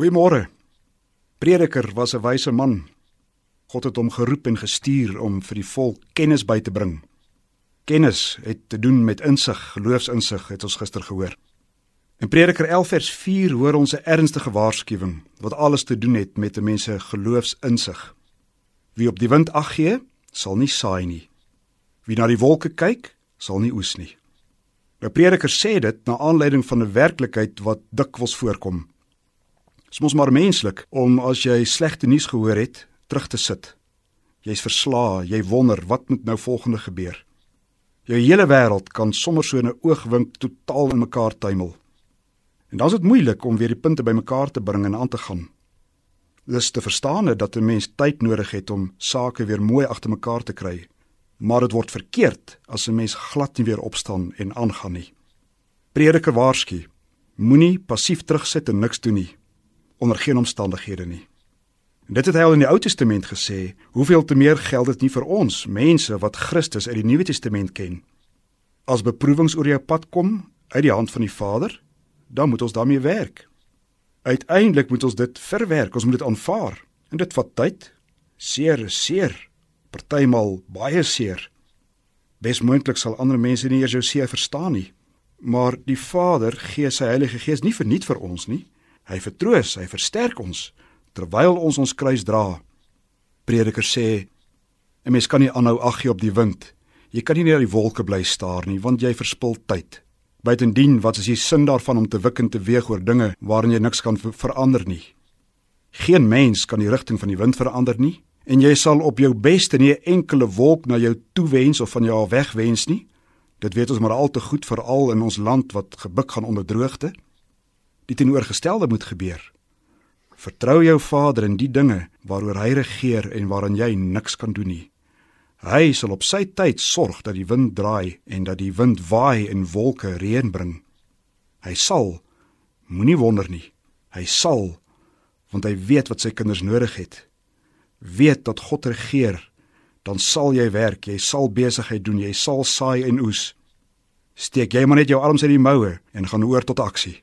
Goeiemôre. Prediker was 'n wyse man. God het hom geroep en gestuur om vir die volk kennis by te bring. Kennis het te doen met insig, geloofsinsig, het ons gister gehoor. In Prediker 11 vers 4 hoor ons 'n ernstige waarskuwing wat alles te doen het met 'n mens se geloofsinsig. Wie op die wind ag gee, sal nie saai nie. Wie na die wolke kyk, sal nie oes nie. Nou Prediker sê dit na aanleiding van 'n werklikheid wat dikwels voorkom. Dit is mos maar menslik om as jy slegte nuus gehoor het, terug te sit. Jy's verslae, jy wonder wat moet nou volgende gebeur. Jou hele wêreld kan sommer so in 'n oogwink totaal in mekaar tuimel. En dan is dit moeilik om weer die punte bymekaar te bring en aan te gaan. Dis te verstaan dat 'n mens tyd nodig het om sake weer mooi agter mekaar te kry. Maar dit word verkeerd as 'n mens glad nie weer opstaan en aangaan nie. Prediker waarsku: Moenie passief terugsit en niks doen nie onder geen omstandighede nie. En dit het hy al in die Ou Testament gesê, hoeveel te meer geld dit nie vir ons, mense wat Christus uit die Nuwe Testament ken. As beproewings oor jou pad kom uit die hand van die Vader, dan moet ons daarmee werk. Uiteindelik moet ons dit verwerk, ons moet dit aanvaar. En dit vat tyd. Seer, seer. Partymal baie seer. Besmoontlik sal ander mense nie eers jou seer verstaan nie. Maar die Vader gee sy Heilige Gees nie verniet vir ons nie. Hy vertroos, hy versterk ons terwyl ons ons kruis dra. Prediker sê: "En mens kan nie aanhou ag gee op die wind. Jy kan nie net na die wolke bly staar nie, want jy verspil tyd. Buitendien, wat is die sin daarvan om te wik en te weeg oor dinge waarin jy niks kan verander nie? Geen mens kan die rigting van die wind verander nie, en jy sal op jou beste nie 'n enkele wolk na jou toewens of van jou af wegwens nie. Dit weet ons maar al te goed veral in ons land wat gebuk gaan onder droogte." Die teenoorgestelde moet gebeur. Vertrou jou Vader in die dinge waaroor hy regeer en waaraan jy niks kan doen nie. Hy sal op sy tyd sorg dat die wind draai en dat die wind waai en wolke reën bring. Hy sal moenie wonder nie. Hy sal want hy weet wat sy kinders nodig het. Weet dat God regeer, dan sal jy werk, jy sal besigheid doen, jy sal saai en oes. Steek jy maar net jou arms uit die moue en gaan oor tot aksie.